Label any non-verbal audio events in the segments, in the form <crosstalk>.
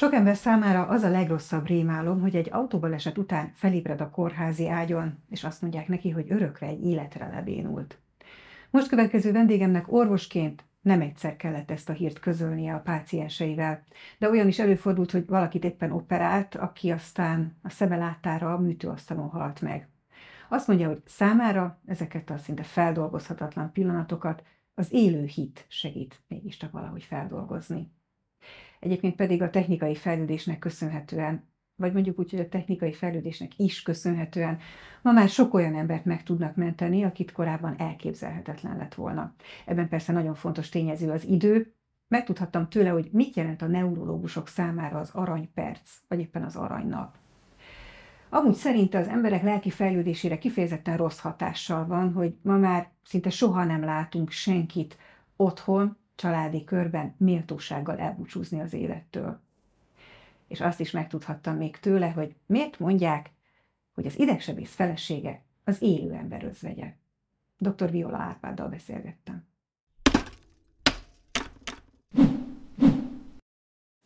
Sok ember számára az a legrosszabb rémálom, hogy egy autóbaleset után felébred a kórházi ágyon, és azt mondják neki, hogy örökre egy életre lebénult. Most következő vendégemnek orvosként nem egyszer kellett ezt a hírt közölnie a pácienseivel, de olyan is előfordult, hogy valakit éppen operált, aki aztán a szeme láttára a műtőasztalon halt meg. Azt mondja, hogy számára ezeket a szinte feldolgozhatatlan pillanatokat az élő hit segít mégiscsak valahogy feldolgozni. Egyébként pedig a technikai fejlődésnek köszönhetően, vagy mondjuk úgy, hogy a technikai fejlődésnek is köszönhetően ma már sok olyan embert meg tudnak menteni, akit korábban elképzelhetetlen lett volna. Ebben persze nagyon fontos tényező az idő. Megtudhattam tőle, hogy mit jelent a neurológusok számára az aranyperc, vagy éppen az aranynap. Amúgy szerinte az emberek lelki fejlődésére kifejezetten rossz hatással van, hogy ma már szinte soha nem látunk senkit otthon, családi körben méltósággal elbúcsúzni az élettől. És azt is megtudhattam még tőle, hogy miért mondják, hogy az idegsebész felesége az élő ember özvegye. Dr. Viola Árpáddal beszélgettem.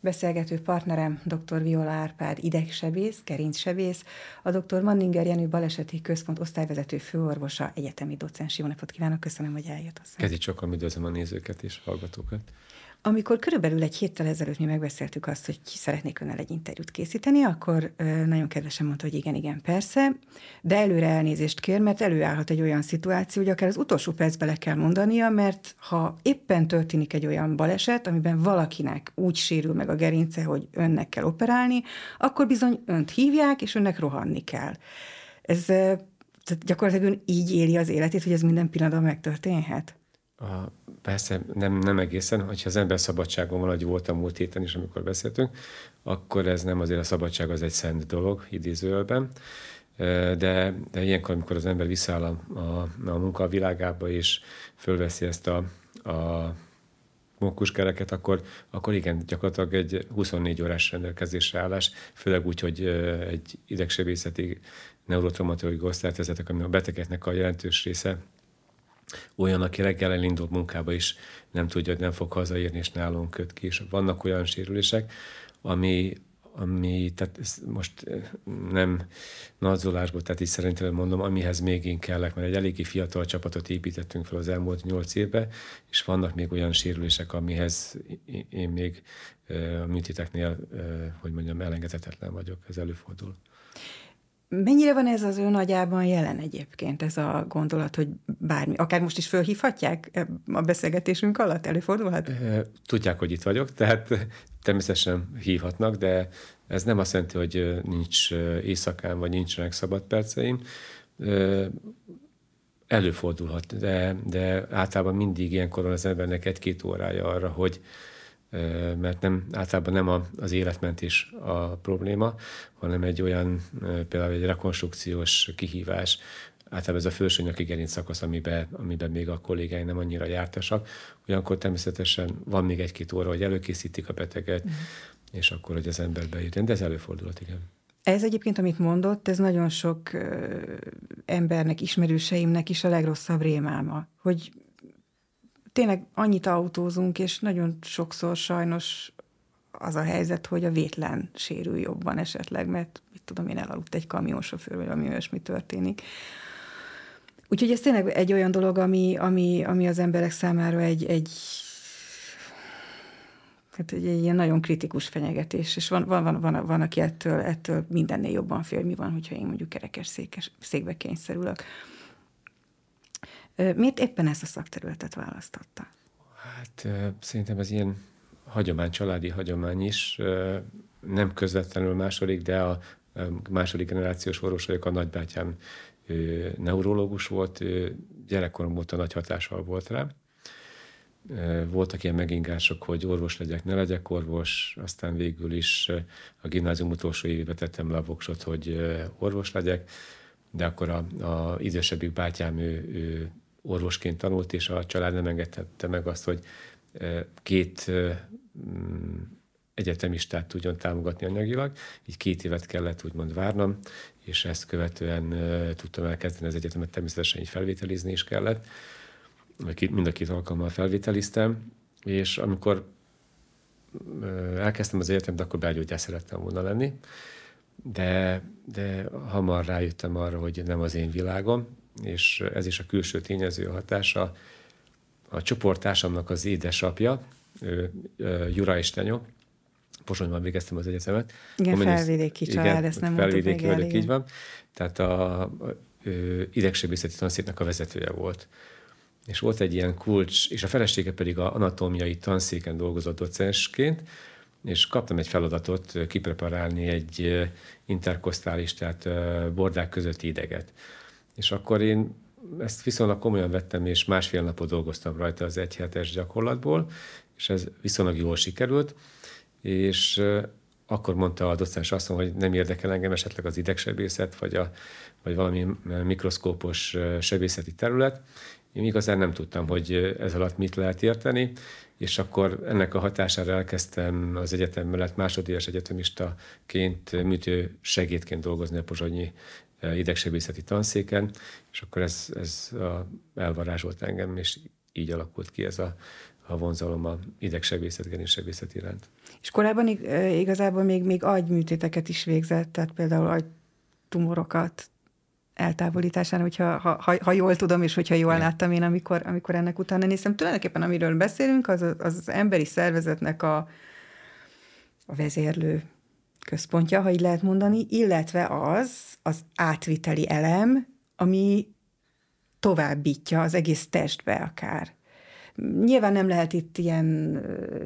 Beszélgető partnerem dr. Viola Árpád idegsebész, gerincsebész, a dr. Manninger Jenő Baleseti Központ osztályvezető főorvosa, egyetemi docens. Jó napot kívánok, köszönöm, hogy eljött hozzá. Kezdj sokan üdvözlöm a nézőket és hallgatókat. Amikor körülbelül egy héttel ezelőtt mi megbeszéltük azt, hogy ki szeretnék önnel egy interjút készíteni, akkor nagyon kedvesen mondta, hogy igen, igen, persze, de előre elnézést kér, mert előállhat egy olyan szituáció, hogy akár az utolsó percbe le kell mondania, mert ha éppen történik egy olyan baleset, amiben valakinek úgy sérül meg a gerince, hogy önnek kell operálni, akkor bizony önt hívják, és önnek rohanni kell. Ez tehát gyakorlatilag ön így éli az életét, hogy ez minden pillanatban megtörténhet? A, persze nem, nem egészen, hogyha az ember szabadságon van, hogy voltam múlt héten is, amikor beszéltünk, akkor ez nem azért a szabadság az egy szent dolog, idézőjelben, de, de ilyenkor, amikor az ember visszaáll a, a, a munka világába, és fölveszi ezt a, a mókuskereket, akkor, akkor igen, gyakorlatilag egy 24 órás rendelkezésre állás, főleg úgy, hogy egy idegsebészeti neurotraumatológiai osztályt ami a betegeknek a jelentős része olyan, aki reggel elindul munkába is nem tudja, hogy nem fog hazaérni, és nálunk köt ki. És vannak olyan sérülések, ami, ami tehát most eh, nem nagyzolásból, tehát így szerintem mondom, amihez még én kellek, mert egy eléggé fiatal csapatot építettünk fel az elmúlt nyolc évben, és vannak még olyan sérülések, amihez én még eh, a műtéteknél, eh, hogy mondjam, elengedhetetlen vagyok, ez előfordul. Mennyire van ez az ön agyában jelen egyébként, ez a gondolat, hogy bármi, akár most is fölhívhatják a beszélgetésünk alatt? Előfordulhat? Tudják, hogy itt vagyok, tehát természetesen hívhatnak, de ez nem azt jelenti, hogy nincs éjszakán, vagy nincsenek szabad perceim. Előfordulhat, de, de általában mindig ilyenkor van az embernek egy-két órája arra, hogy, mert nem, általában nem az életmentés a probléma, hanem egy olyan, például egy rekonstrukciós kihívás, általában ez a felsőnyaki gerinc szakasz, amiben, amiben még a kollégái nem annyira jártasak, olyankor természetesen van még egy-két óra, hogy előkészítik a beteget, mm. és akkor, hogy az ember bejön. De ez előfordulhat, igen. Ez egyébként, amit mondott, ez nagyon sok ö, embernek, ismerőseimnek is a legrosszabb rémálma, hogy tényleg annyit autózunk, és nagyon sokszor sajnos az a helyzet, hogy a vétlen sérül jobban esetleg, mert mit tudom én, elaludt egy kamionsofőr, vagy valami olyasmi történik. Úgyhogy ez tényleg egy olyan dolog, ami, ami, ami az emberek számára egy, egy hát egy, egy ilyen nagyon kritikus fenyegetés, és van, van, van, van, van aki ettől, ettől mindennél jobban fél, mi van, hogyha én mondjuk kerekes székes, székbe kényszerülök. Miért éppen ezt a szakterületet választotta? Hát szerintem ez ilyen hagyomány, családi hagyomány is, nem közvetlenül második, de a második generációs orvos vagyok, a nagybátyám neurológus volt, gyerekkorom óta nagy hatással volt rá. Voltak ilyen megingások, hogy orvos legyek, ne legyek orvos, aztán végül is a gimnázium utolsó évében tettem le a voksot, hogy orvos legyek, de akkor a, a idősebbik bátyám, ő, ő orvosként tanult, és a család nem engedhette meg azt, hogy két mm, egyetemistát tudjon támogatni anyagilag, így két évet kellett úgymond várnom, és ezt követően tudtam elkezdeni az egyetemet, természetesen így felvételizni is kellett, mind a két alkalommal felvételiztem, és amikor elkezdtem az életemet, akkor belgyógyász szerettem volna lenni, de, de hamar rájöttem arra, hogy nem az én világom, és ez is a külső tényező hatása. A csoporttársamnak az édesapja, Jura Istenyó, Pozsonyban végeztem az egyetemet. Igen, felvidéki család, igen, ezt nem felvidéki vagyok, így van. Tehát a, a idegsebészeti tanszéknek a vezetője volt. És volt egy ilyen kulcs, és a felesége pedig a anatómiai tanszéken dolgozott docensként, és kaptam egy feladatot kipreparálni egy interkosztális, tehát bordák közötti ideget. És akkor én ezt viszonylag komolyan vettem, és másfél napot dolgoztam rajta az egyhetes gyakorlatból, és ez viszonylag jól sikerült, és akkor mondta a docens azt, hogy nem érdekel engem esetleg az idegsebészet, vagy, a, vagy valami mikroszkópos sebészeti terület. Én igazán nem tudtam, hogy ez alatt mit lehet érteni, és akkor ennek a hatására elkezdtem az egyetem mellett másodéves egyetemistaként műtő segédként dolgozni a Pozsonyi idegsebészeti tanszéken, és akkor ez, ez a, elvarázsolt engem, és így alakult ki ez a, a vonzalom a idegsebészet, genésebészet iránt. És korábban igazából még, még agyműtéteket is végzett, tehát például agytumorokat eltávolításán, hogyha, ha, ha, ha jól tudom, és hogyha jól láttam én, amikor, amikor ennek utána néztem. Tulajdonképpen amiről beszélünk, az az, az emberi szervezetnek a, a vezérlő központja, ha így lehet mondani, illetve az az átviteli elem, ami továbbítja az egész testbe akár. Nyilván nem lehet itt ilyen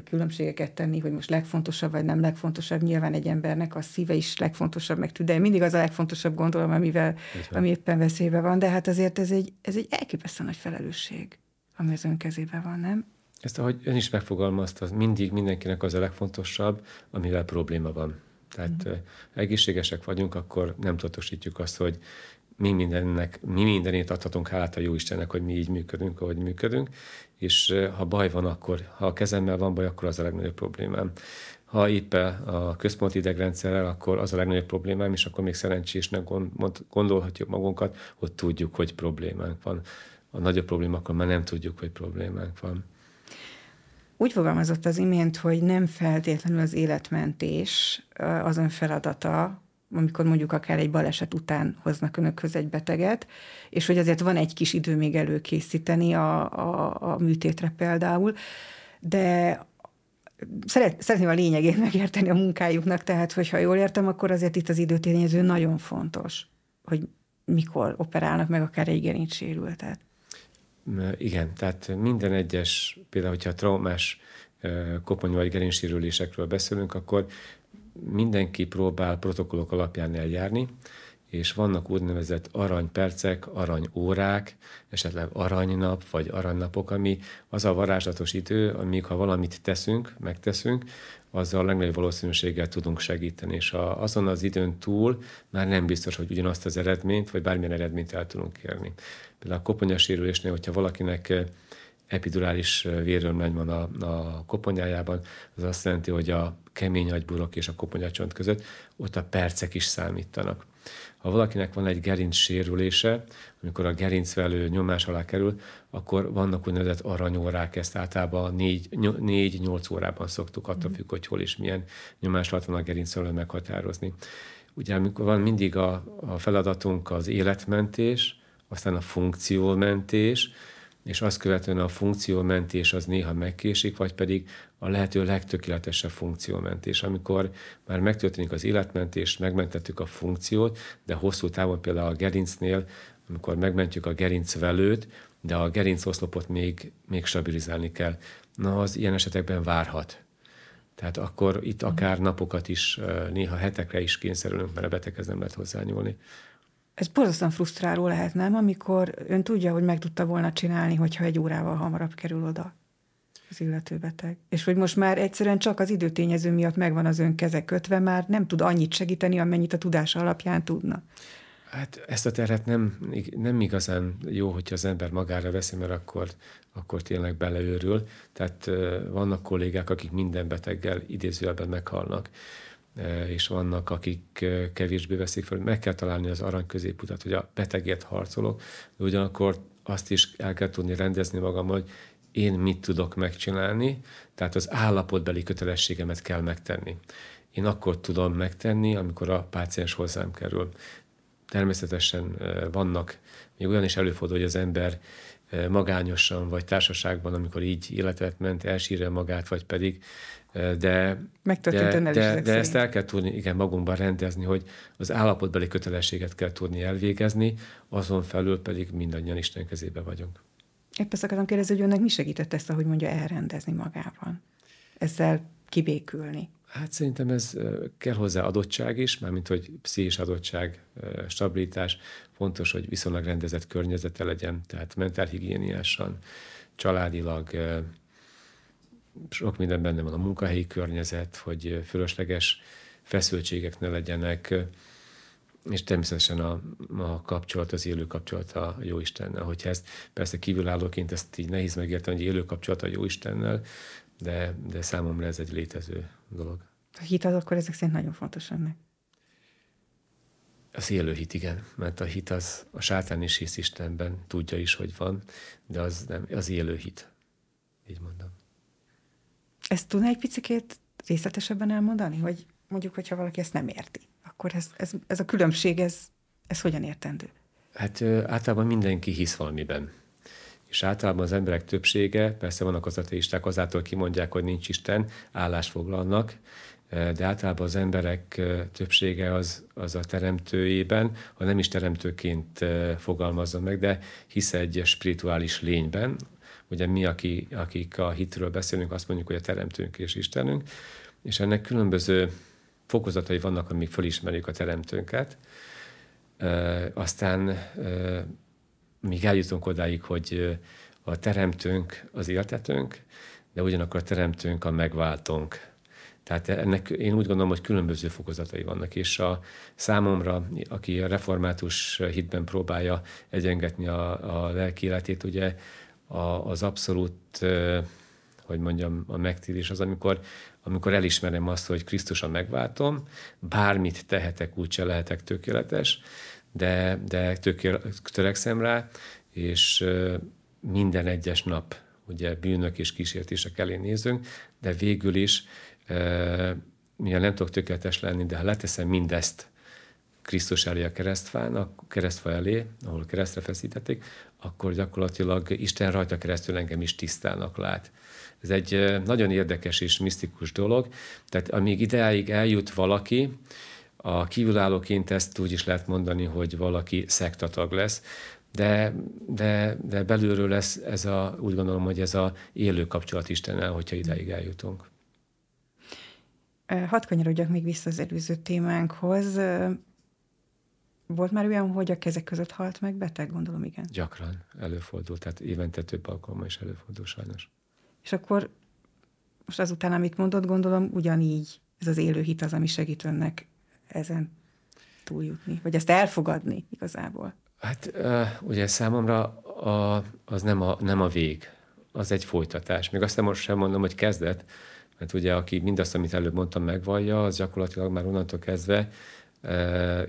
különbségeket tenni, hogy most legfontosabb vagy nem legfontosabb. Nyilván egy embernek a szíve is legfontosabb, meg tud, de mindig az a legfontosabb gondolom, amivel, ami éppen veszélyben van. De hát azért ez egy, ez egy elképesztő nagy felelősség, ami az ön kezében van, nem? Ezt, ahogy ön is megfogalmazta, mindig mindenkinek az a legfontosabb, amivel probléma van. Tehát mm. egészségesek vagyunk, akkor nem tudatosítjuk azt, hogy mi mindennek, mi mindenét adhatunk hálát a jó Istennek, hogy mi így működünk, ahogy működünk, és ha baj van, akkor, ha a kezemmel van baj, akkor az a legnagyobb problémám. Ha éppen a központi idegrendszerrel, akkor az a legnagyobb problémám, és akkor még szerencsésnek gondolhatjuk magunkat, hogy tudjuk, hogy problémánk van. A nagyobb problémákkal már nem tudjuk, hogy problémánk van. Úgy fogalmazott az imént, hogy nem feltétlenül az életmentés az ön feladata, amikor mondjuk akár egy baleset után hoznak önökhöz egy beteget, és hogy azért van egy kis idő még előkészíteni a, a, a műtétre például, de szeret, szeretném a lényegét <laughs> megérteni a munkájuknak, tehát hogyha jól értem, akkor azért itt az időtényező nagyon fontos, hogy mikor operálnak meg akár egy gerincsérültet. Igen, tehát minden egyes, például, hogyha traumás kopony vagy gerincsérülésekről beszélünk, akkor mindenki próbál protokollok alapján eljárni, és vannak úgynevezett aranypercek, aranyórák, esetleg aranynap, vagy aranynapok, ami az a varázslatos idő, amíg ha valamit teszünk, megteszünk, azzal a legnagyobb valószínűséggel tudunk segíteni, és a, azon az időn túl már nem biztos, hogy ugyanazt az eredményt, vagy bármilyen eredményt el tudunk érni. Például a koponyasérülésnél, hogyha valakinek epidurális vérőrnány van a, a koponyájában, az azt jelenti, hogy a kemény agyburok és a koponyacsont között ott a percek is számítanak. Ha valakinek van egy gerinc sérülése, amikor a gerincvelő nyomás alá kerül, akkor vannak úgynevezett aranyórák, ezt általában 4-8 órában szoktuk, attól függ, hogy hol is milyen nyomás alatt van a gerincvelő meghatározni. Ugye amikor van mindig a, a feladatunk az életmentés, aztán a funkciómentés, és azt követően a funkciómentés az néha megkésik, vagy pedig a lehető legtökéletesebb funkciómentés, amikor már megtörténik az életmentés, megmentettük a funkciót, de hosszú távon például a gerincnél, amikor megmentjük a gerincvelőt, de a gerincoszlopot még, még stabilizálni kell. Na, az ilyen esetekben várhat. Tehát akkor itt akár napokat is, néha hetekre is kényszerülünk, mert a beteghez nem lehet hozzányúlni. Ez borzasztóan frusztráló lehet, nem? Amikor ön tudja, hogy meg tudta volna csinálni, hogyha egy órával hamarabb kerül oda az illető beteg. És hogy most már egyszerűen csak az időtényező miatt megvan az ön keze kötve, már nem tud annyit segíteni, amennyit a tudása alapján tudna. Hát ezt a terhet nem, nem igazán jó, hogyha az ember magára veszi, mert akkor, akkor tényleg beleőrül. Tehát vannak kollégák, akik minden beteggel idézőjelben meghalnak és vannak, akik kevésbé veszik fel. Meg kell találni az arany középutat, hogy a betegért harcolok, de ugyanakkor azt is el kell tudni rendezni magam, hogy én mit tudok megcsinálni, tehát az állapotbeli kötelességemet kell megtenni. Én akkor tudom megtenni, amikor a páciens hozzám kerül. Természetesen vannak, még olyan is előfordul, hogy az ember magányosan vagy társaságban, amikor így életet ment, elsírja magát, vagy pedig de, de, de, de, de ezt el kell tudni igen, magunkban rendezni, hogy az állapotbeli kötelességet kell tudni elvégezni, azon felül pedig mindannyian Isten kezébe vagyunk. Épp ezt akartam kérdezni, hogy önnek mi segített ezt, ahogy mondja, elrendezni magában? Ezzel kibékülni? Hát szerintem ez kell hozzá adottság is, mármint hogy pszichés adottság, stabilitás. Fontos, hogy viszonylag rendezett környezete legyen, tehát mentálhigiéniásan, családilag, sok minden benne van a munkahelyi környezet, hogy fölösleges feszültségek ne legyenek, és természetesen a, a kapcsolat, az élő kapcsolat a jó Istennel. Hogyha ezt persze kívülállóként ezt így nehéz megérteni, hogy élő kapcsolat a jó Istennel, de, de számomra ez egy létező dolog. A hit az akkor ezek szerint nagyon fontos ennek. Az élő hit, igen, mert a hit az, a sátán is hisz Istenben, tudja is, hogy van, de az nem, az élő hit. Így mondom. Ezt tudná egy picit részletesebben elmondani, hogy mondjuk, hogyha valaki ezt nem érti, akkor ez, ez, ez a különbség, ez, ez hogyan értendő? Hát általában mindenki hisz valamiben. És általában az emberek többsége, persze vannak az ateisták, azáltal kimondják, hogy nincs Isten, állást foglalnak, de általában az emberek többsége az, az a teremtőjében, ha nem is teremtőként fogalmazza meg, de hisz egy spirituális lényben, Ugye mi, aki, akik a hitről beszélünk, azt mondjuk, hogy a teremtőnk és Istenünk, és ennek különböző fokozatai vannak, amik fölismerjük a teremtőnket. E, aztán e, míg eljutunk odáig, hogy a teremtőnk az éltetőnk, de ugyanakkor a teremtőnk a megváltónk. Tehát ennek én úgy gondolom, hogy különböző fokozatai vannak, és a számomra, aki a református hitben próbálja egyengetni a, a lelki életét, ugye a, az abszolút, hogy mondjam, a megtérés az, amikor, amikor elismerem azt, hogy Krisztus a megváltom, bármit tehetek, úgyse lehetek tökéletes, de, de tökél, törekszem rá, és minden egyes nap ugye bűnök és kísértések elé nézünk, de végül is, mivel nem tudok tökéletes lenni, de ha leteszem mindezt Krisztus elé a keresztfán, a keresztfa elé, ahol keresztre feszítették, akkor gyakorlatilag Isten rajta keresztül engem is tisztának lát. Ez egy nagyon érdekes és misztikus dolog. Tehát amíg ideáig eljut valaki, a kívülállóként ezt úgy is lehet mondani, hogy valaki szektatag lesz, de, de, de belülről lesz ez a, úgy gondolom, hogy ez a élő kapcsolat Istennel, hogyha ideig eljutunk. Hadd kanyarodjak még vissza az előző témánkhoz. Volt már olyan, hogy a kezek között halt meg beteg, gondolom, igen? Gyakran előfordul, tehát évente több alkalommal is előfordul sajnos. És akkor most azután, amit mondott, gondolom, ugyanígy ez az élő hit az, ami segít önnek ezen túljutni, vagy ezt elfogadni igazából. Hát ugye számomra a, az nem a, nem a vég, az egy folytatás. Még azt nem most sem mondom, hogy kezdet, mert ugye aki mindazt, amit előbb mondtam, megvallja, az gyakorlatilag már onnantól kezdve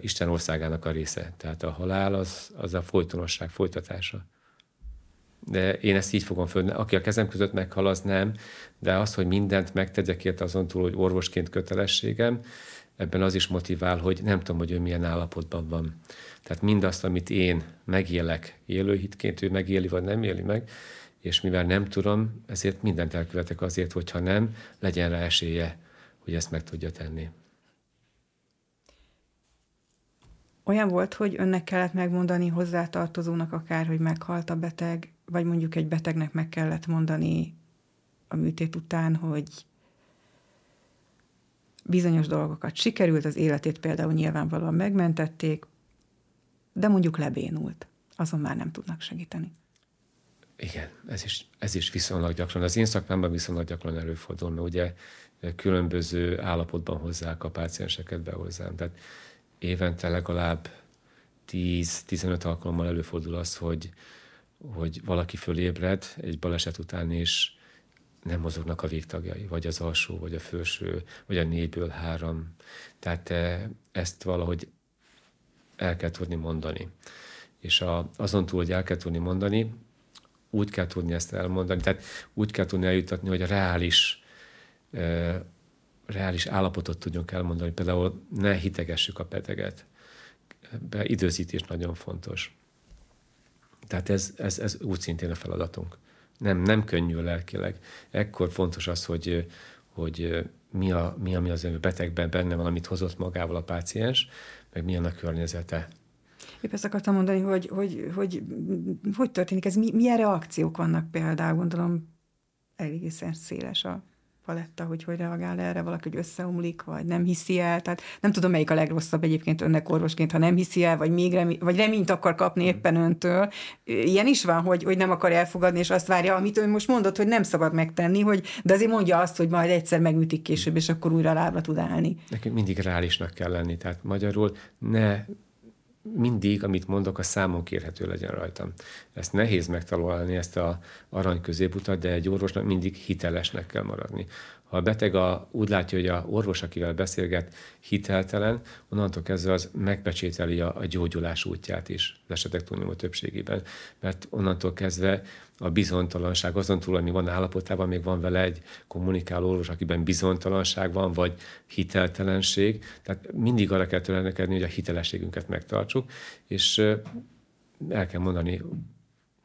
Isten országának a része. Tehát a halál az, az a folytonosság folytatása. De én ezt így fogom föl. Aki a kezem között meghal, az nem, de az, hogy mindent megtegyek érte azon túl, hogy orvosként kötelességem, ebben az is motivál, hogy nem tudom, hogy ő milyen állapotban van. Tehát mindazt, amit én megélek élőhitként, ő megéli vagy nem éli meg, és mivel nem tudom, ezért mindent elkövetek azért, hogyha nem, legyen rá esélye, hogy ezt meg tudja tenni. Olyan volt, hogy önnek kellett megmondani hozzátartozónak akár, hogy meghalt a beteg, vagy mondjuk egy betegnek meg kellett mondani a műtét után, hogy bizonyos dolgokat sikerült, az életét például nyilvánvalóan megmentették, de mondjuk lebénult. Azon már nem tudnak segíteni. Igen, ez is, ez is viszonylag gyakran. Az én szakmámban viszonylag gyakran előfordul, mert ugye különböző állapotban hozzák a pácienseket be hozzám. Tehát évente legalább 10-15 alkalommal előfordul az, hogy, hogy valaki fölébred egy baleset után, és nem mozognak a végtagjai, vagy az alsó, vagy a felső, vagy a négyből három. Tehát eh, ezt valahogy el kell tudni mondani. És a, azon túl, hogy el kell tudni mondani, úgy kell tudni ezt elmondani, tehát úgy kell tudni eljutatni, hogy a reális, reális állapotot tudjunk elmondani. Például ne hitegessük a beteget. Be időzítés nagyon fontos. Tehát ez, ez, ez úgy szintén a feladatunk. Nem, nem könnyű lelkileg. Ekkor fontos az, hogy, hogy mi, a, mi, ami az betegben benne van, amit hozott magával a páciens, meg milyen a környezete. Épp ezt akartam mondani, hogy hogy, hogy, hogy történik ez, mi, milyen reakciók vannak például, gondolom egészen széles a paletta, hogy hogy reagál erre valaki, hogy összeomlik, vagy nem hiszi el. Tehát nem tudom, melyik a legrosszabb egyébként önnek orvosként, ha nem hiszi el, vagy még remé- vagy reményt akar kapni éppen öntől. Ilyen is van, hogy, hogy nem akar elfogadni, és azt várja, amit ön most mondott, hogy nem szabad megtenni, hogy, de azért mondja azt, hogy majd egyszer megütik később, és akkor újra lábra tud állni. Nekünk mindig reálisnak kell lenni, tehát magyarul ne mindig, amit mondok, a számon kérhető legyen rajtam. Ezt nehéz megtalálni, ezt a arany középutat, de egy orvosnak mindig hitelesnek kell maradni. Ha a beteg a, úgy látja, hogy a orvos, akivel beszélget, hiteltelen, onnantól kezdve az megpecsételi a, a gyógyulás útját is, az esetek túlnyomó többségében, mert onnantól kezdve a bizonytalanság, azon túl, ami van állapotában, még van vele egy kommunikáló orvos, akiben bizonytalanság van, vagy hiteltelenség. Tehát mindig arra kell törekedni, hogy a hitelességünket megtartsuk, és el kell mondani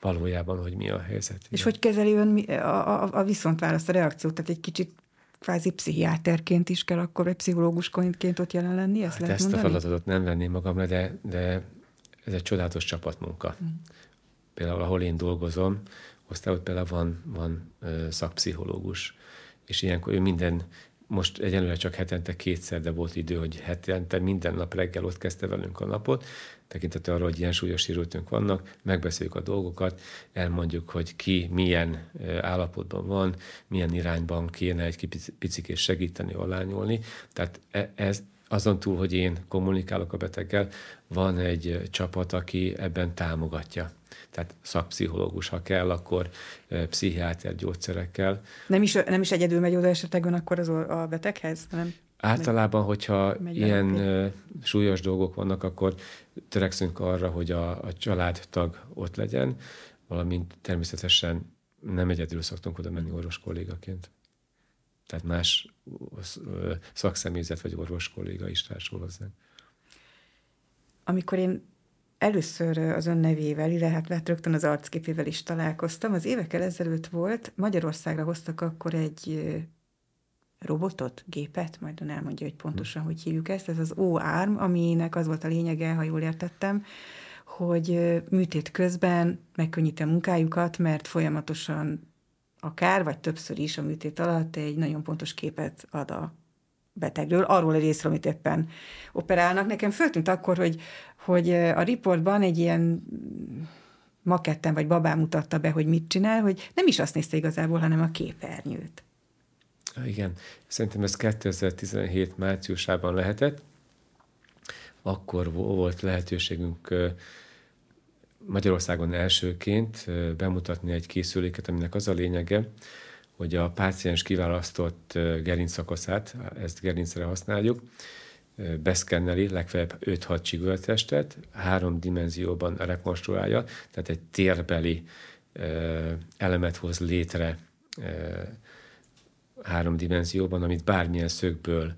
valójában, hogy mi a helyzet. És hogy kezeli ön a, a, a viszontválaszt, a reakciót? Tehát egy kicsit kvázi pszichiáterként is kell akkor, vagy pszichológusként ott jelen lenni? Ezt, hát lehet ezt mondani? a feladatot nem venném magamra, de, de ez egy csodálatos csapatmunka. Mm. Például, ahol én dolgozom, ott például van, van szakpszichológus, és ilyenkor ő minden, most egyenlőre csak hetente kétszer, de volt idő, hogy hetente minden nap reggel ott kezdte velünk a napot, tekintető arra, hogy ilyen súlyos sérültünk vannak, megbeszéljük a dolgokat, elmondjuk, hogy ki milyen állapotban van, milyen irányban kéne egy picit segíteni, alányolni. Tehát e, ez, azon túl, hogy én kommunikálok a beteggel, van egy csapat, aki ebben támogatja. Tehát szakpszichológus, ha kell, akkor pszichiáter gyógyszerekkel. Nem is, nem is egyedül megy oda esetleg akkor az a beteghez? Hanem Általában, hogyha ilyen uh, súlyos dolgok vannak, akkor törekszünk arra, hogy a, a családtag ott legyen, valamint természetesen nem egyedül szoktunk oda menni orvos kollégaként. Tehát más szakszemélyzet vagy orvos kolléga is társul hozzánk. Amikor én először az ön nevével, illetve hát rögtön az arcképével is találkoztam, az évekkel ezelőtt volt, Magyarországra hoztak akkor egy robotot, gépet, majd ön elmondja, hogy pontosan hogy hívjuk ezt, ez az O-arm, aminek az volt a lényege, ha jól értettem, hogy műtét közben megkönnyíti a munkájukat, mert folyamatosan akár, vagy többször is a műtét alatt egy nagyon pontos képet ad a betegről, arról a részről, amit éppen operálnak. Nekem föltűnt akkor, hogy, hogy a riportban egy ilyen maketten vagy babám mutatta be, hogy mit csinál, hogy nem is azt nézte igazából, hanem a képernyőt. Igen, szerintem ez 2017 márciusában lehetett. Akkor volt lehetőségünk Magyarországon elsőként bemutatni egy készüléket, aminek az a lényege, hogy a páciens kiválasztott gerincszakaszát, ezt gerincre használjuk, beszkenneli legfeljebb 5-6 csigöltestet, három dimenzióban rekonstruálja, tehát egy térbeli elemet hoz létre három dimenzióban, amit bármilyen szögből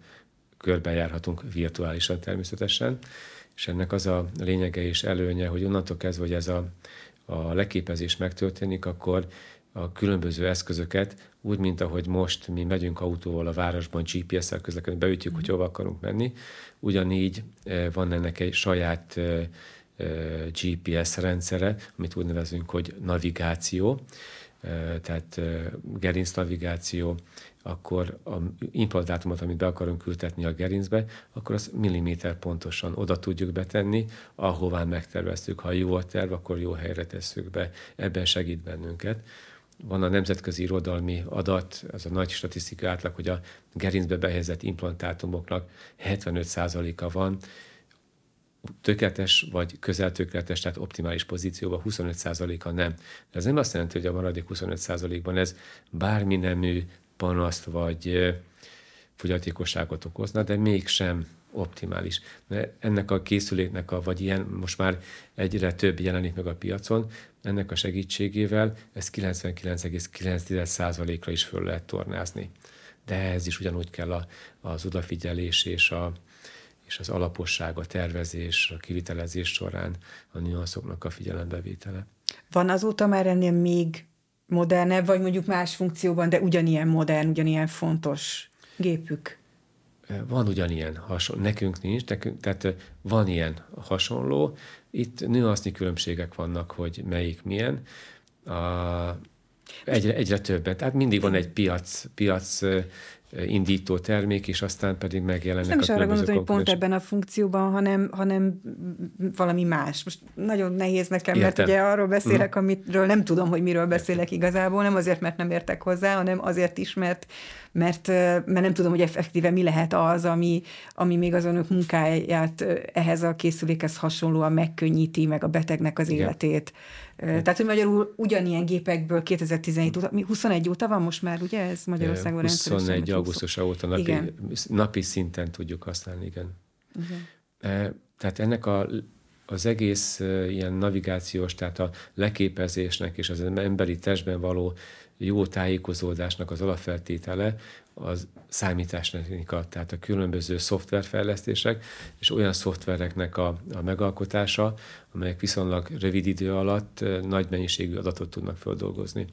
körbejárhatunk virtuálisan természetesen, és ennek az a lényege és előnye, hogy onnantól kezdve, hogy ez a, a leképezés megtörténik, akkor a különböző eszközöket, úgy, mint ahogy most mi megyünk autóval a városban, GPS-szel közlekedünk, beütjük, mm. hogy hova akarunk menni, ugyanígy eh, van ennek egy saját eh, eh, GPS rendszere, amit úgy nevezünk, hogy navigáció, tehát gerinc navigáció, akkor a implantátumot, amit be akarunk ültetni a gerincbe, akkor az milliméter pontosan oda tudjuk betenni, ahová megterveztük. Ha jó a terv, akkor jó helyre tesszük be. Ebben segít bennünket. Van a nemzetközi irodalmi adat, az a nagy statisztika átlag, hogy a gerincbe behelyezett implantátumoknak 75%-a van, tökéletes vagy közel tökéletes, tehát optimális pozícióban 25%-a nem. De ez nem azt jelenti, hogy a maradék 25%-ban ez bármi nemű panaszt vagy fogyatékosságot okozna, de mégsem optimális. De ennek a készüléknek, a, vagy ilyen most már egyre több jelenik meg a piacon, ennek a segítségével ezt 99,9%-ra is föl lehet tornázni. De ez is ugyanúgy kell a, az odafigyelés és, a, és az alaposság, a tervezés, a kivitelezés során a nüanszoknak a figyelembevétele. Van azóta már ennél még modernebb, vagy mondjuk más funkcióban, de ugyanilyen modern, ugyanilyen fontos gépük? Van ugyanilyen hasonló, nekünk nincs, nekünk, tehát van ilyen hasonló. Itt nüansznyi különbségek vannak, hogy melyik milyen. A, egyre, egyre többen. Tehát mindig van egy piac, piac indító termék, és aztán pedig megjelennek nem is arra gondoltam, hogy pont ebben a funkcióban, hanem, hanem valami más. Most nagyon nehéz nekem, Értem. mert ugye arról beszélek, mm. amiről nem tudom, hogy miről beszélek igazából, nem azért, mert nem értek hozzá, hanem azért is, mert, mert, mert nem tudom, hogy effektíve mi lehet az, ami, ami még az önök munkáját ehhez a készülékhez hasonlóan megkönnyíti, meg a betegnek az Igen. életét. Tehát, hogy magyarul ugyanilyen gépekből 2017 óta, 21 óta van most már, ugye ez Magyarországon 21 augusztus óta napi, igen. napi szinten tudjuk használni, igen. igen. Tehát ennek a, az egész ilyen navigációs, tehát a leképezésnek és az emberi testben való jó tájékozódásnak az alapfeltétele az számítástechnika, tehát a különböző szoftverfejlesztések és olyan szoftvereknek a, a megalkotása, amelyek viszonylag rövid idő alatt nagy mennyiségű adatot tudnak feldolgozni.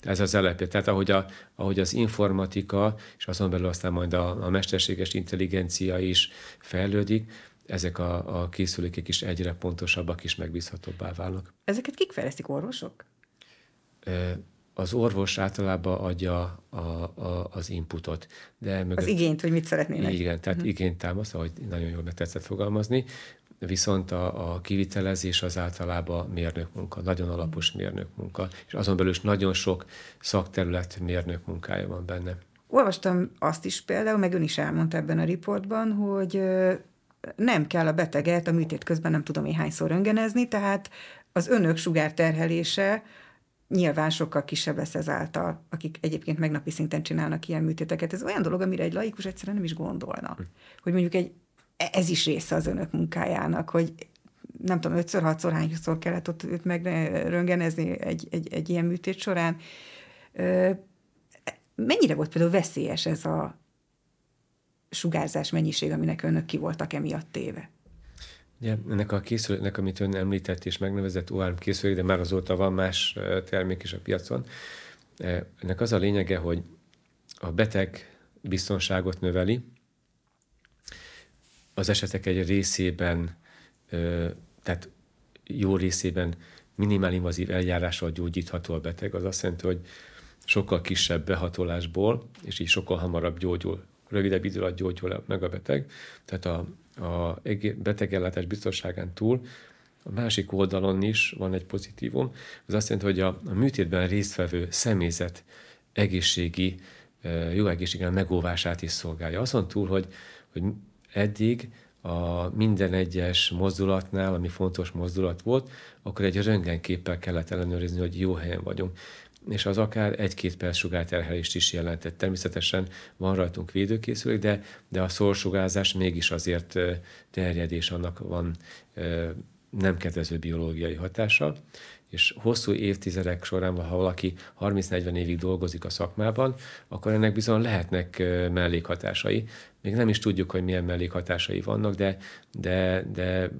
Ez az elepje. Tehát ahogy, a, ahogy az informatika, és azon belül aztán majd a, a mesterséges intelligencia is fejlődik, ezek a, a készülékek is egyre pontosabbak és megbízhatóbbá válnak. Ezeket kik fejlesztik, orvosok? az orvos általában adja a, a, az inputot. De mögött, az igényt, hogy mit szeretnének. Igen, tehát uh-huh. igényt támaszt, ahogy nagyon jól meg tetszett fogalmazni, viszont a, a kivitelezés az általában mérnök munka, nagyon alapos mérnök munka, és azon belül is nagyon sok szakterület mérnök munkája van benne. Olvastam azt is például, meg ön is elmondta ebben a riportban, hogy nem kell a beteget a műtét közben nem tudom én hányszor röngenezni, tehát az önök sugárterhelése nyilván sokkal kisebb lesz ezáltal, akik egyébként megnapi szinten csinálnak ilyen műtéteket. Ez olyan dolog, amire egy laikus egyszerűen nem is gondolna. Hogy mondjuk egy, ez is része az önök munkájának, hogy nem tudom, ötször, hatszor, hányszor kellett ott őt megröngenezni egy, egy, egy ilyen műtét során. Mennyire volt például veszélyes ez a sugárzás mennyiség, aminek önök ki voltak emiatt téve? Ugye, ennek a készüléknek, amit ön említett és megnevezett OARM készülék, de már azóta van más termék is a piacon. Ennek az a lényege, hogy a beteg biztonságot növeli, az esetek egy részében, tehát jó részében minimál invazív eljárással gyógyítható a beteg. Az azt jelenti, hogy sokkal kisebb behatolásból, és így sokkal hamarabb gyógyul, rövidebb idő alatt gyógyul meg a beteg. Tehát a a betegellátás biztonságán túl a másik oldalon is van egy pozitívum. Az azt jelenti, hogy a, a műtétben résztvevő személyzet egészségi, jó egészségen megóvását is szolgálja. Azon túl, hogy, hogy eddig a minden egyes mozdulatnál, ami fontos mozdulat volt, akkor egy röntgenképpel kellett ellenőrizni, hogy jó helyen vagyunk és az akár egy-két perc sugárterhelést is jelentett. Természetesen van rajtunk védőkészülék, de, de a szorsugárzás mégis azért terjed, és annak van nem kedvező biológiai hatása, és hosszú évtizedek során, ha valaki 30-40 évig dolgozik a szakmában, akkor ennek bizony lehetnek mellékhatásai. Még nem is tudjuk, hogy milyen mellékhatásai vannak, de, de, de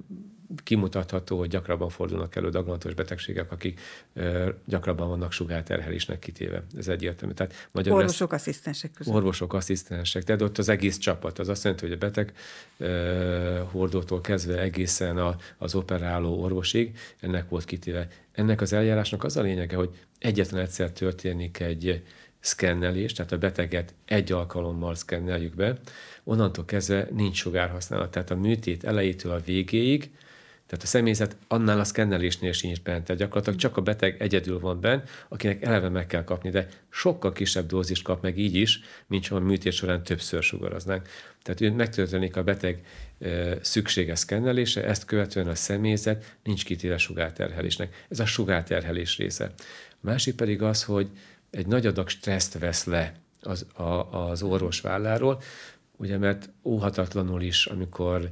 kimutatható, hogy gyakrabban fordulnak elő daganatos betegségek, akik ö, gyakrabban vannak sugárterhelésnek kitéve. Ez egyértelmű. Tehát magyar orvosok, lesz, asszisztensek között. Orvosok, asszisztensek. Tehát ott az egész csapat. Az azt jelenti, hogy a beteg ö, hordótól kezdve egészen a, az operáló orvosig ennek volt kitéve. Ennek az eljárásnak az a lényege, hogy egyetlen egyszer történik egy szkennelés, tehát a beteget egy alkalommal szkenneljük be, onnantól kezdve nincs sugárhasználat. Tehát a műtét elejétől a végéig tehát a személyzet annál a szkennelésnél sincs bent, tehát gyakorlatilag csak a beteg egyedül van bent, akinek eleve meg kell kapni, de sokkal kisebb dózist kap meg így is, mint ha a műtét során többször sugaraznánk. Tehát ő megtörténik a beteg szükséges szkennelése, ezt követően a személyzet nincs kitéve sugárterhelésnek. Ez a sugárterhelés része. A másik pedig az, hogy egy nagy adag stresszt vesz le az, a, az orvos válláról, ugye mert óhatatlanul is, amikor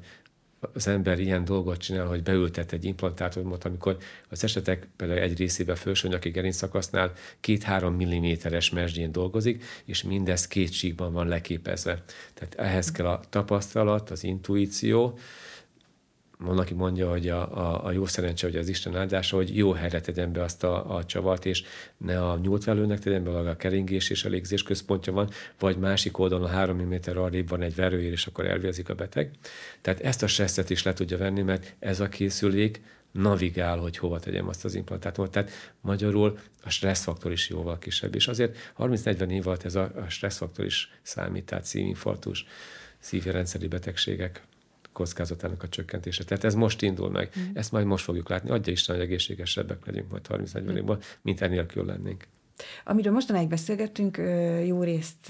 az ember ilyen dolgot csinál, hogy beültet egy implantátumot, amikor az esetek például egy részében felsőnyaki gerincszakasznál két-három milliméteres mesdjén dolgozik, és mindez két síkban van leképezve. Tehát ehhez kell a tapasztalat, az intuíció, van, aki mondja, hogy a, a, a jó szerencse, hogy az Isten áldása, hogy jó helyre tegyen be azt a, a csavart, és ne a nyúltvelőnek tegyen be, a keringés és a légzés központja van, vagy másik oldalon a három mm arrébb van egy verőér, és akkor elvérzik a beteg. Tehát ezt a stresszet is le tudja venni, mert ez a készülék navigál, hogy hova tegyem azt az implantátumot. Tehát magyarul a stresszfaktor is jóval kisebb. És azért 30-40 év alatt ez a, stresszfaktor is számít, tehát szívinfarktus, szívjárendszeri betegségek kockázatának a csökkentése. Tehát ez most indul meg. Mm. Ezt majd most fogjuk látni. Adja Isten, hogy egészségesebbek legyünk majd 30-40 mm. évben, mint enélkül lennénk. Amiről mostanáig beszélgettünk, jó részt,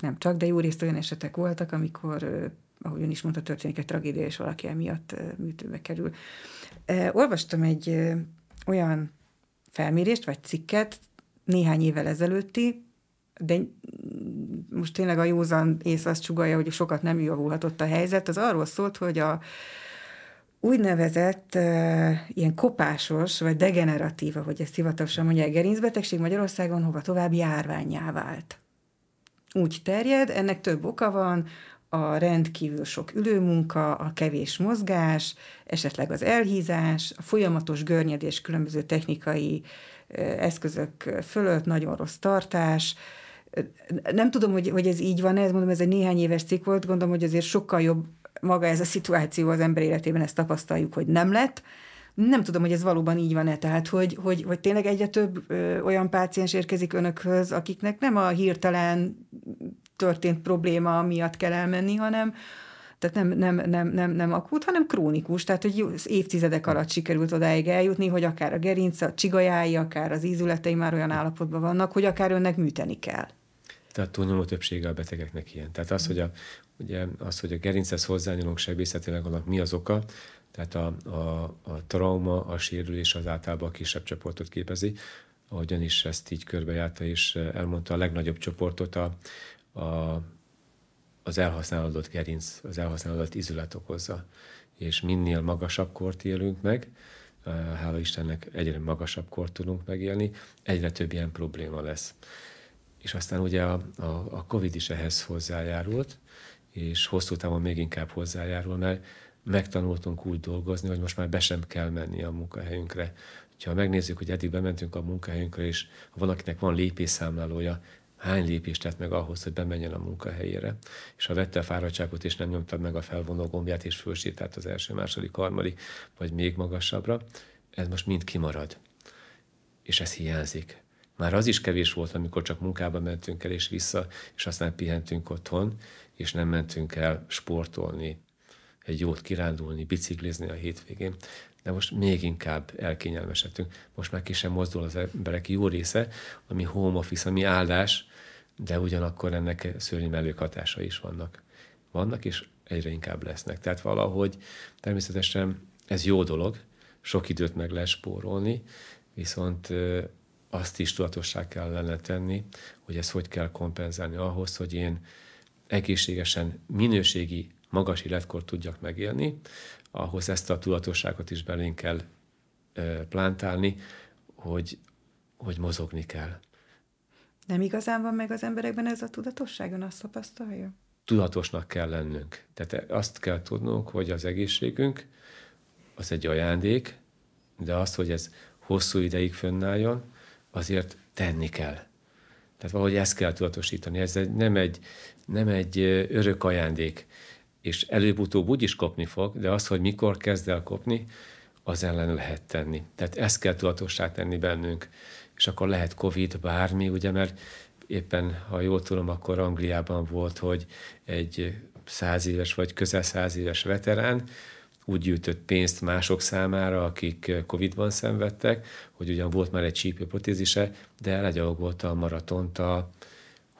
nem csak, de jó részt olyan esetek voltak, amikor ahogy ön is mondta, történik egy tragédia, és valaki emiatt műtőbe kerül. Olvastam egy olyan felmérést, vagy cikket, néhány évvel ezelőtti, de most tényleg a józan ész azt csugalja, hogy sokat nem javulhatott a helyzet, az arról szólt, hogy a úgynevezett uh, ilyen kopásos, vagy degeneratív, ahogy ezt hivatalosan mondják, gerincbetegség Magyarországon hova tovább járványá vált. Úgy terjed, ennek több oka van, a rendkívül sok ülőmunka, a kevés mozgás, esetleg az elhízás, a folyamatos görnyedés különböző technikai eszközök fölött, nagyon rossz tartás, nem tudom, hogy, hogy ez így van, ez mondom, ez egy néhány éves cikk volt, gondolom, hogy azért sokkal jobb maga ez a szituáció az ember életében, ezt tapasztaljuk, hogy nem lett. Nem tudom, hogy ez valóban így van-e, tehát hogy, hogy, hogy tényleg egyre több ö, olyan páciens érkezik önökhöz, akiknek nem a hirtelen történt probléma miatt kell elmenni, hanem, tehát nem, nem, nem, nem, nem akut, hanem krónikus, tehát hogy évtizedek alatt sikerült odáig eljutni, hogy akár a gerinc, a csigajái, akár az ízületei már olyan állapotban vannak, hogy akár önnek műteni kell. Tehát túlnyomó többsége a betegeknek ilyen. Tehát az, hogy a, ugye, az, hogy a gerinchez hozzányúlunk sebészetileg, annak mi az oka, tehát a, a, a trauma, a sérülés az általában a kisebb csoportot képezi, ahogyan is ezt így körbejárta és elmondta, a legnagyobb csoportot a, a, az elhasználódott gerinc, az elhasználódott izület okozza. És minél magasabb kort élünk meg, hála Istennek egyre magasabb kort tudunk megélni, egyre több ilyen probléma lesz és aztán ugye a, a, a Covid is ehhez hozzájárult, és hosszú távon még inkább hozzájárul, mert megtanultunk úgy dolgozni, hogy most már be sem kell menni a munkahelyünkre. Ha megnézzük, hogy eddig bementünk a munkahelyünkre, és ha valakinek van lépésszámlálója, hány lépést tett meg ahhoz, hogy bemenjen a munkahelyére, és ha vette a fáradtságot, és nem nyomtad meg a felvonó gombját, és fölsítált az első, második, harmadik, vagy még magasabbra, ez most mind kimarad. És ez hiányzik. Már az is kevés volt, amikor csak munkába mentünk el és vissza, és aztán pihentünk otthon, és nem mentünk el sportolni, egy jót kirándulni, biciklizni a hétvégén. De most még inkább elkényelmesedtünk. Most már ki sem mozdul az emberek jó része, ami home office, ami áldás, de ugyanakkor ennek szörnyű mellékhatása is vannak. Vannak, és egyre inkább lesznek. Tehát valahogy természetesen ez jó dolog, sok időt meg lehet spórolni, viszont azt is tudatossá kellene tenni, hogy ezt hogy kell kompenzálni ahhoz, hogy én egészségesen, minőségi, magas életkort tudjak megélni, ahhoz ezt a tudatosságot is belénk kell plántálni, hogy, hogy mozogni kell. Nem igazán van meg az emberekben ez a tudatosság, ön azt tapasztalja? Tudatosnak kell lennünk. Tehát azt kell tudnunk, hogy az egészségünk az egy ajándék, de az, hogy ez hosszú ideig fönnálljon, azért tenni kell. Tehát valahogy ezt kell tudatosítani. Ez nem egy, nem egy örök ajándék, és előbb-utóbb úgy is kopni fog, de az, hogy mikor kezd el kopni, az ellen lehet tenni. Tehát ezt kell tudatossá tenni bennünk. És akkor lehet Covid, bármi, ugye, mert éppen, ha jól tudom, akkor Angliában volt, hogy egy száz éves vagy közel száz éves veterán úgy gyűjtött pénzt mások számára, akik Covid-ban szenvedtek, hogy ugyan volt már egy csípőprotézise, de legyalogolta a maratont a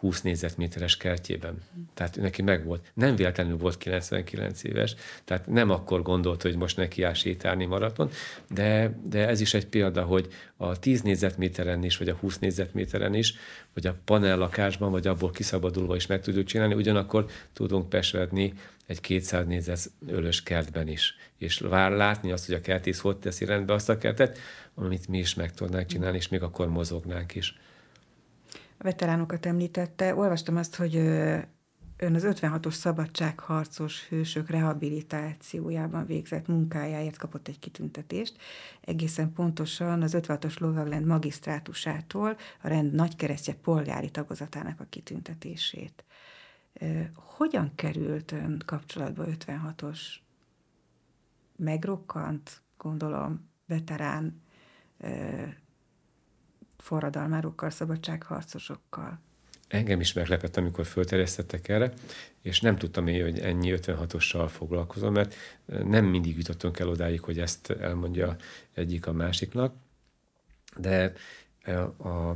20 négyzetméteres kertjében. Tehát neki megvolt. Nem véletlenül volt 99 éves, tehát nem akkor gondolt, hogy most neki áll sétálni maraton, de, de ez is egy példa, hogy a 10 négyzetméteren is, vagy a 20 négyzetméteren is, vagy a panel lakásban, vagy abból kiszabadulva is meg tudjuk csinálni, ugyanakkor tudunk pesvedni egy 200 négyzet ölös kertben is. És vár látni azt, hogy a kertész hogy teszi rendbe azt a kertet, amit mi is meg tudnánk csinálni, és még akkor mozognánk is. A veteránokat említette. Olvastam azt, hogy ön az 56-os szabadságharcos hősök rehabilitációjában végzett munkájáért kapott egy kitüntetést. Egészen pontosan az 56-os lovaglend magisztrátusától a rend nagykeresztje polgári tagozatának a kitüntetését. Hogyan került ön kapcsolatba 56-os megrokkant, gondolom, veterán forradalmárokkal, szabadságharcosokkal? Engem is meglepett, amikor fölterjesztettek erre, és nem tudtam én, hogy ennyi 56-ossal foglalkozom, mert nem mindig jutottunk el odáig, hogy ezt elmondja egyik a másiknak, de a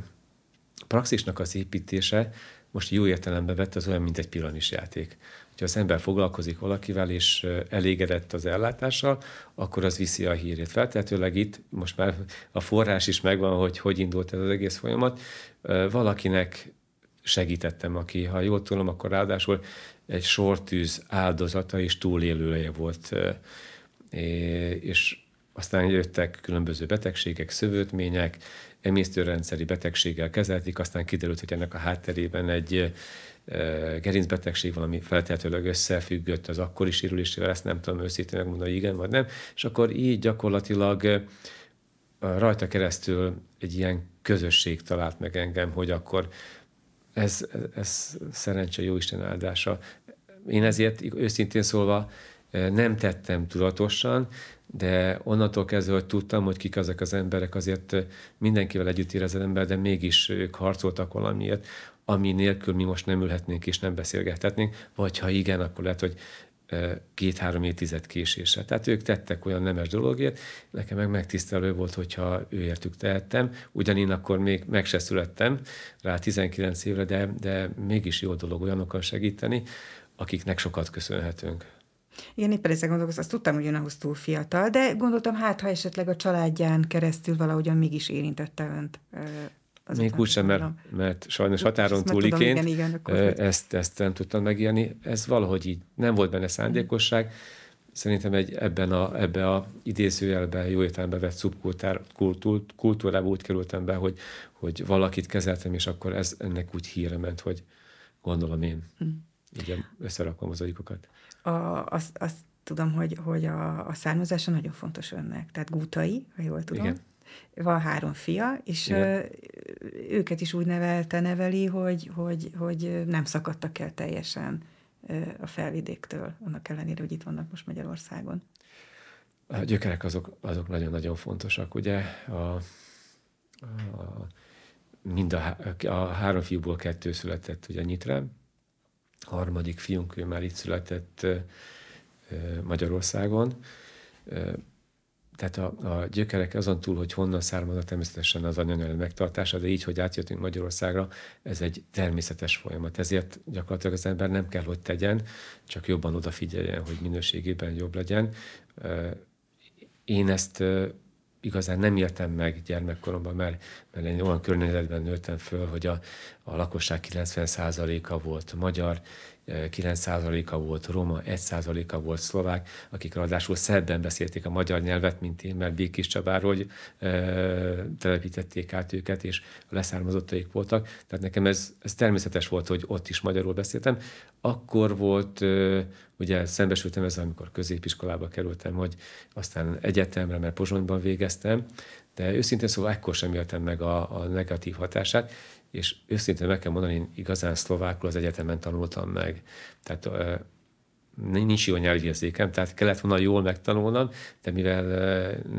praxisnak az építése most jó értelembe vett, az olyan, mint egy játék. Ha az ember foglalkozik valakivel, és elégedett az ellátással, akkor az viszi a hírét. Feltehetőleg itt most már a forrás is megvan, hogy hogy indult ez az egész folyamat. Valakinek segítettem, aki, ha jól tudom, akkor ráadásul egy sortűz áldozata és túlélője volt. És aztán jöttek különböző betegségek, szövődmények, emésztőrendszeri betegséggel kezelték, aztán kiderült, hogy ennek a hátterében egy gerincbetegség valami feltehetőleg összefüggött az akkori sérülésével, ezt nem tudom őszintén megmondani, hogy igen vagy nem, és akkor így gyakorlatilag rajta keresztül egy ilyen közösség talált meg engem, hogy akkor ez, ez szerencse jó Isten áldása. Én ezért őszintén szólva nem tettem tudatosan, de onnantól kezdve, hogy tudtam, hogy kik ezek az emberek, azért mindenkivel együtt érez az ember, de mégis ők harcoltak valamiért, ami nélkül mi most nem ülhetnénk és nem beszélgethetnénk, vagy ha igen, akkor lehet, hogy két-három évtized késéssel. Tehát ők tettek olyan nemes dologért, nekem meg megtisztelő volt, hogyha őértük tehettem. Ugyanígy akkor még meg se születtem rá 19 évre, de, de mégis jó dolog olyanokkal segíteni, akiknek sokat köszönhetünk. Igen, éppen ezzel gondolkozom, azt tudtam, hogy ön ahhoz túl fiatal, de gondoltam, hát ha esetleg a családján keresztül valahogyan mégis érintette önt. Az Még úgy sem, mert, mert sajnos határon túliként igen, igen, ezt, ezt nem tudtam megírni. Ez valahogy így nem volt benne szándékosság. Szerintem egy, ebben a, ebbe a idézőjelben, jó értelembe vett szubkultúrába úgy kerültem be, hogy, hogy valakit kezeltem, és akkor ez ennek úgy híre ment, hogy gondolom én. Mm. Ugye összerakom az agyukokat. A, azt, azt tudom, hogy, hogy a, a származása nagyon fontos önnek. Tehát Gútai, ha jól tudom. Igen van három fia, és Igen. őket is úgy nevelte, neveli, hogy, hogy, hogy nem szakadtak el teljesen a felvidéktől, annak ellenére, hogy itt vannak most Magyarországon. A gyökerek azok, azok nagyon-nagyon fontosak. Ugye a, a, mind a, a három fiúból kettő született ugye Nyitrán, harmadik fiunk, ő már itt született Magyarországon tehát a, a gyökerek azon túl, hogy honnan származnak természetesen az anyanyelv megtartása, de így, hogy átjöttünk Magyarországra, ez egy természetes folyamat. Ezért gyakorlatilag az ember nem kell, hogy tegyen, csak jobban odafigyeljen, hogy minőségében jobb legyen. Én ezt igazán nem értem meg gyermekkoromban, mert, mert én olyan környezetben nőttem föl, hogy a, a lakosság 90%-a volt magyar, 9%-a volt roma, 1%-a volt szlovák, akik ráadásul szebben beszélték a magyar nyelvet, mint én, mert Békés Csabáról hogy, e, telepítették át őket, és leszármazottaik voltak. Tehát nekem ez, ez természetes volt, hogy ott is magyarul beszéltem. Akkor volt, e, ugye szembesültem ezzel, amikor középiskolába kerültem, hogy aztán egyetemre, mert Pozsonyban végeztem, de őszintén szóval ekkor sem éltem meg a, a negatív hatását, és őszintén meg kell mondani, én igazán szlovákul az egyetemen tanultam meg. Tehát nincs jó nyelvérzékem, tehát kellett volna jól megtanulnom, de mivel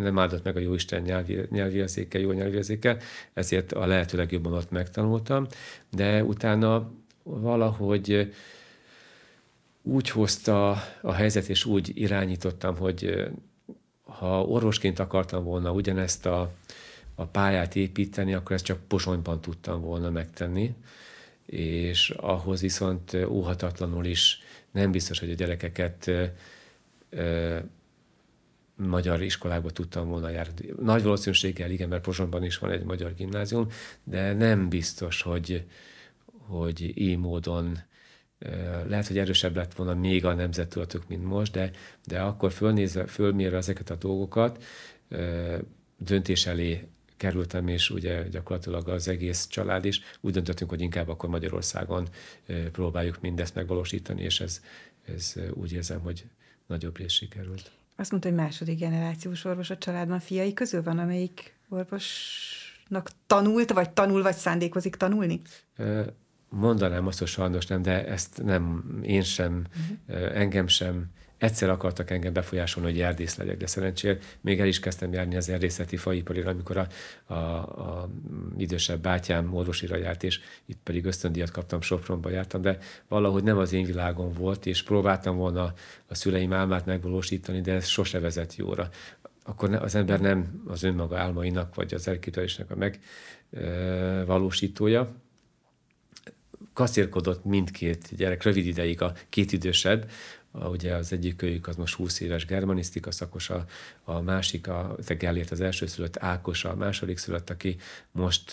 nem áldott meg a Jóisten nyelvi, nyelvérzéke, jó nyelvérzéke, ezért a lehető legjobban ott megtanultam, de utána valahogy úgy hozta a helyzet, és úgy irányítottam, hogy ha orvosként akartam volna ugyanezt a a pályát építeni, akkor ezt csak Posonyban tudtam volna megtenni. és ahhoz viszont óhatatlanul is nem biztos, hogy a gyerekeket magyar iskolába tudtam volna járni. Nagy valószínűséggel igen, mert Pozsonyban is van egy magyar gimnázium, de nem biztos, hogy, hogy így módon lehet, hogy erősebb lett volna még a nemzettudatok, mint most, de, de akkor fölnézve, fölmérve ezeket a dolgokat, döntés elé kerültem, és ugye gyakorlatilag az egész család is úgy döntöttünk, hogy inkább akkor Magyarországon próbáljuk mindezt megvalósítani, és ez, ez úgy érzem, hogy nagyobb rész sikerült. Azt mondta, hogy második generációs orvos a családban fiai közül van, amelyik orvosnak tanult, vagy tanul, vagy szándékozik tanulni? Mondanám azt, hogy sajnos nem, de ezt nem én sem, uh-huh. engem sem. Egyszer akartak engem befolyásolni, hogy erdész legyek, de szerencsére még el is kezdtem járni az erdészeti faiparira, amikor a, a, a idősebb bátyám orvosira járt, és itt pedig ösztöndíjat kaptam, Sopronba jártam, de valahogy nem az én világom volt, és próbáltam volna a szüleim álmát megvalósítani, de ez sose vezet jóra akkor az ember nem az önmaga álmainak, vagy az elképzelésnek a megvalósítója. Kaszírkodott mindkét gyerek, rövid ideig a két idősebb, ugye az egyik kölyük az most 20 éves germanisztika szakos, a, a másik, a, Gellért az első szülött, Ákos a második szülött, aki most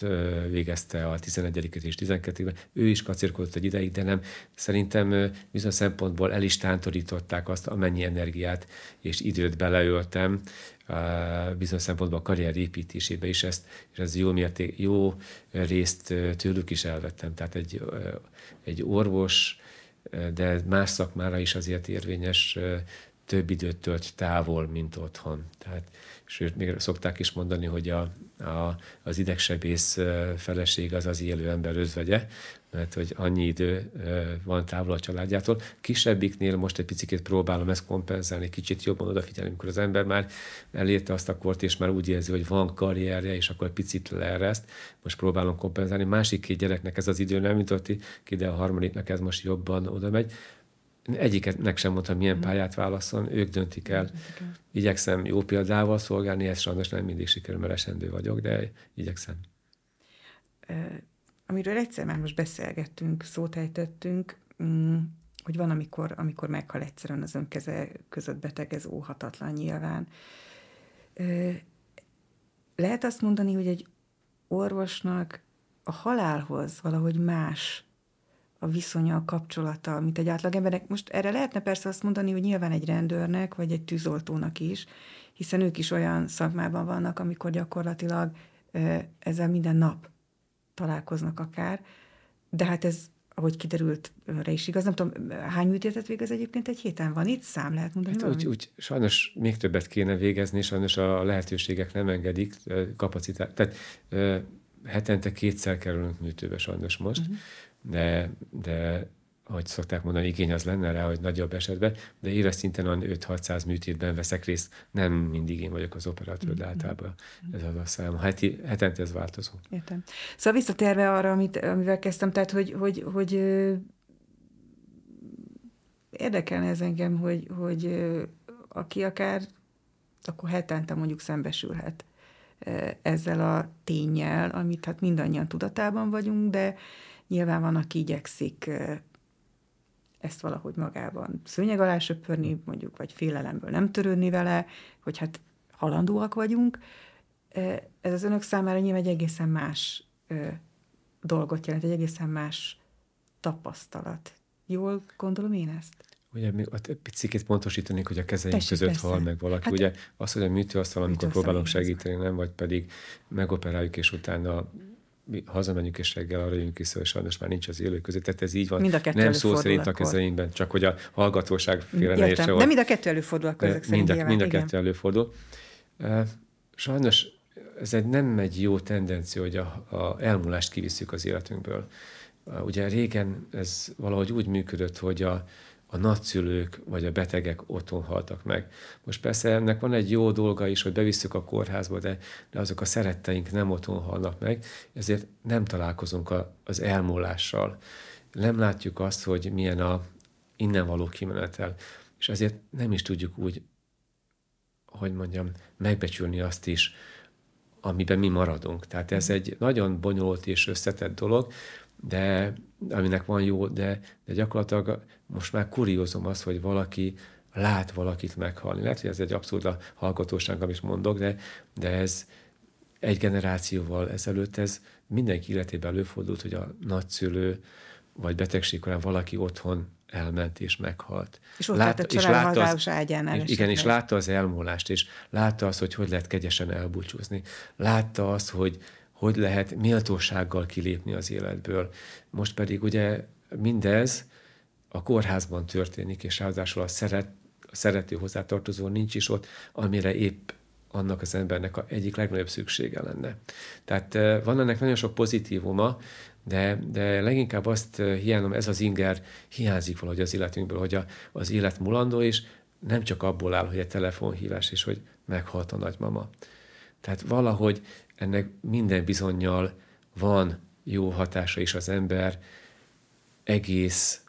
végezte a 11 és 12 Ő is kacérkodott egy ideig, de nem. Szerintem bizonyos szempontból el is tántorították azt, amennyi energiát és időt beleöltem bizonyos szempontból a karrier építésébe is ezt, és ez jó, mérték, jó részt tőlük is elvettem. Tehát egy, egy orvos, de más szakmára is azért érvényes több időt tölt távol, mint otthon. Tehát, sőt, még szokták is mondani, hogy a, a, az idegsebész feleség az az élő ember özvegye, mert hogy annyi idő van távol a családjától. Kisebbiknél most egy picit próbálom ezt kompenzálni, kicsit jobban odafigyelni, amikor az ember már elérte azt a kort, és már úgy érzi, hogy van karrierje, és akkor egy picit leereszt. Most próbálom kompenzálni. Másik két gyereknek ez az idő nem jutott ki, de a harmadiknak ez most jobban oda megy. Egyiknek sem mondtam, milyen pályát válaszol, ők döntik el. Igyekszem jó példával szolgálni, ez sajnos nem mindig sikerül, mert esendő vagyok, de igyekszem amiről egyszer már most beszélgettünk, szót ejtettünk, mm, hogy van, amikor, amikor meghal egyszerűen az önkeze között beteg, ez óhatatlan nyilván. Lehet azt mondani, hogy egy orvosnak a halálhoz valahogy más a viszonya, a kapcsolata, mint egy átlagembernek. Most erre lehetne persze azt mondani, hogy nyilván egy rendőrnek, vagy egy tűzoltónak is, hiszen ők is olyan szakmában vannak, amikor gyakorlatilag ezzel minden nap találkoznak akár, de hát ez, ahogy kiderült, re is igaz. Nem tudom, hány műtétet végez egyébként egy héten? Van itt szám, lehet mondani? Hát úgy, úgy, sajnos még többet kéne végezni, sajnos a lehetőségek nem engedik kapacitát. Tehát hetente kétszer kerülünk műtőbe sajnos most, uh-huh. de, de ahogy szokták mondani, igény az lenne rá, hogy nagyobb esetben, de éves szinten olyan 5-600 műtétben veszek részt, nem mindig én vagyok az operatőr, de mm-hmm. általában ez az a szám. Heti, hetente ez változó. Értem. Szóval visszatérve arra, amit, amivel kezdtem, tehát, hogy, hogy, hogy érdekelne ez engem, hogy, hogy aki akár akkor hetente mondjuk szembesülhet ezzel a tényel, amit hát mindannyian tudatában vagyunk, de nyilván van, aki igyekszik ezt valahogy magában szőnyeg alá söpörni, mondjuk, vagy félelemből nem törődni vele, hogy hát halandóak vagyunk. Ez az önök számára nyilván egy egészen más dolgot jelent, egy egészen más tapasztalat. Jól gondolom én ezt? Ugye még egy picit pontosítanék, hogy a kezeink Tessék, között persze. hal meg valaki. Hát, ugye az, hogy a műtőasztal, amikor próbálunk segíteni, nem, vagy pedig megoperáljuk, és utána mi hazamenjünk és reggel arra jönünk vissza, és sajnos már nincs az élő között. Tehát ez így van. Mind a kettő Nem szó szerint a kezeinkben, csak hogy a hallgatóság félre ne értse. De mind a kettő előfordul akkor ezek mind, a, mind a kettő előfordul. Sajnos ez egy, nem egy jó tendencia, hogy a, a elmúlást kivisszük az életünkből. Ugye régen ez valahogy úgy működött, hogy a, a nagyszülők vagy a betegek otthon haltak meg. Most persze ennek van egy jó dolga is, hogy bevisszük a kórházba, de, de azok a szeretteink nem otthon halnak meg, ezért nem találkozunk a, az elmúlással. Nem látjuk azt, hogy milyen a innen való kimenetel, és ezért nem is tudjuk úgy, hogy mondjam, megbecsülni azt is, amiben mi maradunk. Tehát ez egy nagyon bonyolult és összetett dolog, de aminek van jó, de, de gyakorlatilag most már kuriózom az, hogy valaki lát valakit meghalni. Lehet, hogy ez egy abszurd a hallgatóság, amit mondok, de, de ez egy generációval ezelőtt ez mindenki életében előfordult, hogy a nagyszülő vagy betegség korán valaki otthon elment és meghalt. És ott Lát, és látta az, ágyán és, Igen, és látta az elmúlást, és látta azt, hogy hogy lehet kegyesen elbúcsúzni. Látta azt, hogy hogy lehet méltósággal kilépni az életből. Most pedig ugye mindez a kórházban történik, és ráadásul a, szeret, a szerető hozzátartozó nincs is ott, amire épp annak az embernek a egyik legnagyobb szüksége lenne. Tehát eh, van ennek nagyon sok pozitívuma, de, de leginkább azt eh, hiányom, ez az inger hiányzik valahogy az életünkből, hogy a, az élet mulandó, és nem csak abból áll, hogy egy telefonhívás, és hogy meghalt a nagymama. Tehát valahogy ennek minden bizonyal van jó hatása is az ember egész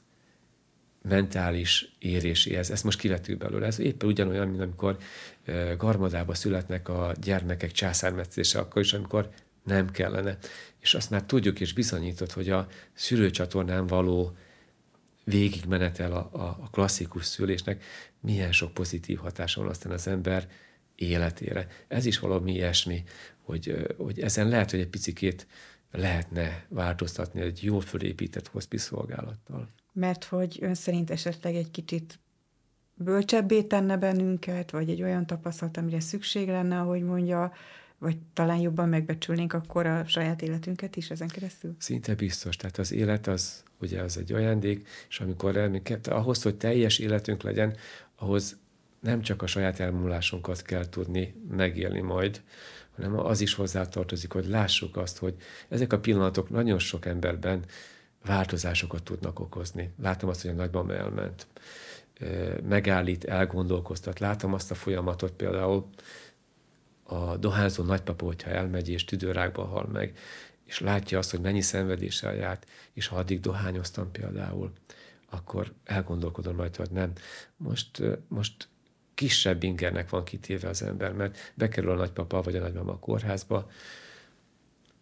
mentális éréséhez. Ezt most kivető belőle. Ez éppen ugyanolyan, mint amikor garmadába születnek a gyermekek császármetszése, akkor is, amikor nem kellene. És azt már tudjuk és bizonyított, hogy a szülőcsatornán való végigmenetel a, a, klasszikus szülésnek milyen sok pozitív hatása van aztán az ember életére. Ez is valami ilyesmi, hogy, hogy ezen lehet, hogy egy picikét lehetne változtatni egy jól fölépített hospice szolgálattal. Mert hogy ön szerint esetleg egy kicsit bölcsebbé tenne bennünket, vagy egy olyan tapasztalat, amire szükség lenne, ahogy mondja, vagy talán jobban megbecsülnénk akkor a saját életünket is ezen keresztül? Szinte biztos. Tehát az élet az ugye az egy ajándék, és amikor elminket, ahhoz, hogy teljes életünk legyen, ahhoz nem csak a saját elmúlásunkat kell tudni megélni majd, hanem az is hozzátartozik, hogy lássuk azt, hogy ezek a pillanatok nagyon sok emberben változásokat tudnak okozni. Látom azt, hogy a nagymama elment, megállít, elgondolkoztat. Látom azt a folyamatot például a dohányzó nagypapa, hogyha elmegy és tüdőrákba hal meg, és látja azt, hogy mennyi szenvedéssel járt, és ha addig dohányoztam például, akkor elgondolkodom majd, hogy nem. Most, most kisebb ingernek van kitéve az ember, mert bekerül a nagypapa vagy a nagymama a kórházba,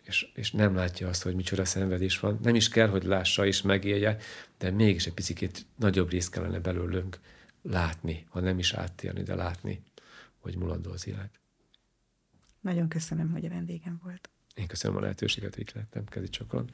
és, és nem látja azt, hogy micsoda szenvedés van. Nem is kell, hogy lássa és megélje, de mégis egy picit nagyobb rész kellene belőlünk látni, ha nem is áttérni, de látni, hogy mulandó az élet. Nagyon köszönöm, hogy a vendégem volt. Én köszönöm a lehetőséget, hogy itt lettem. Kezdj csokon.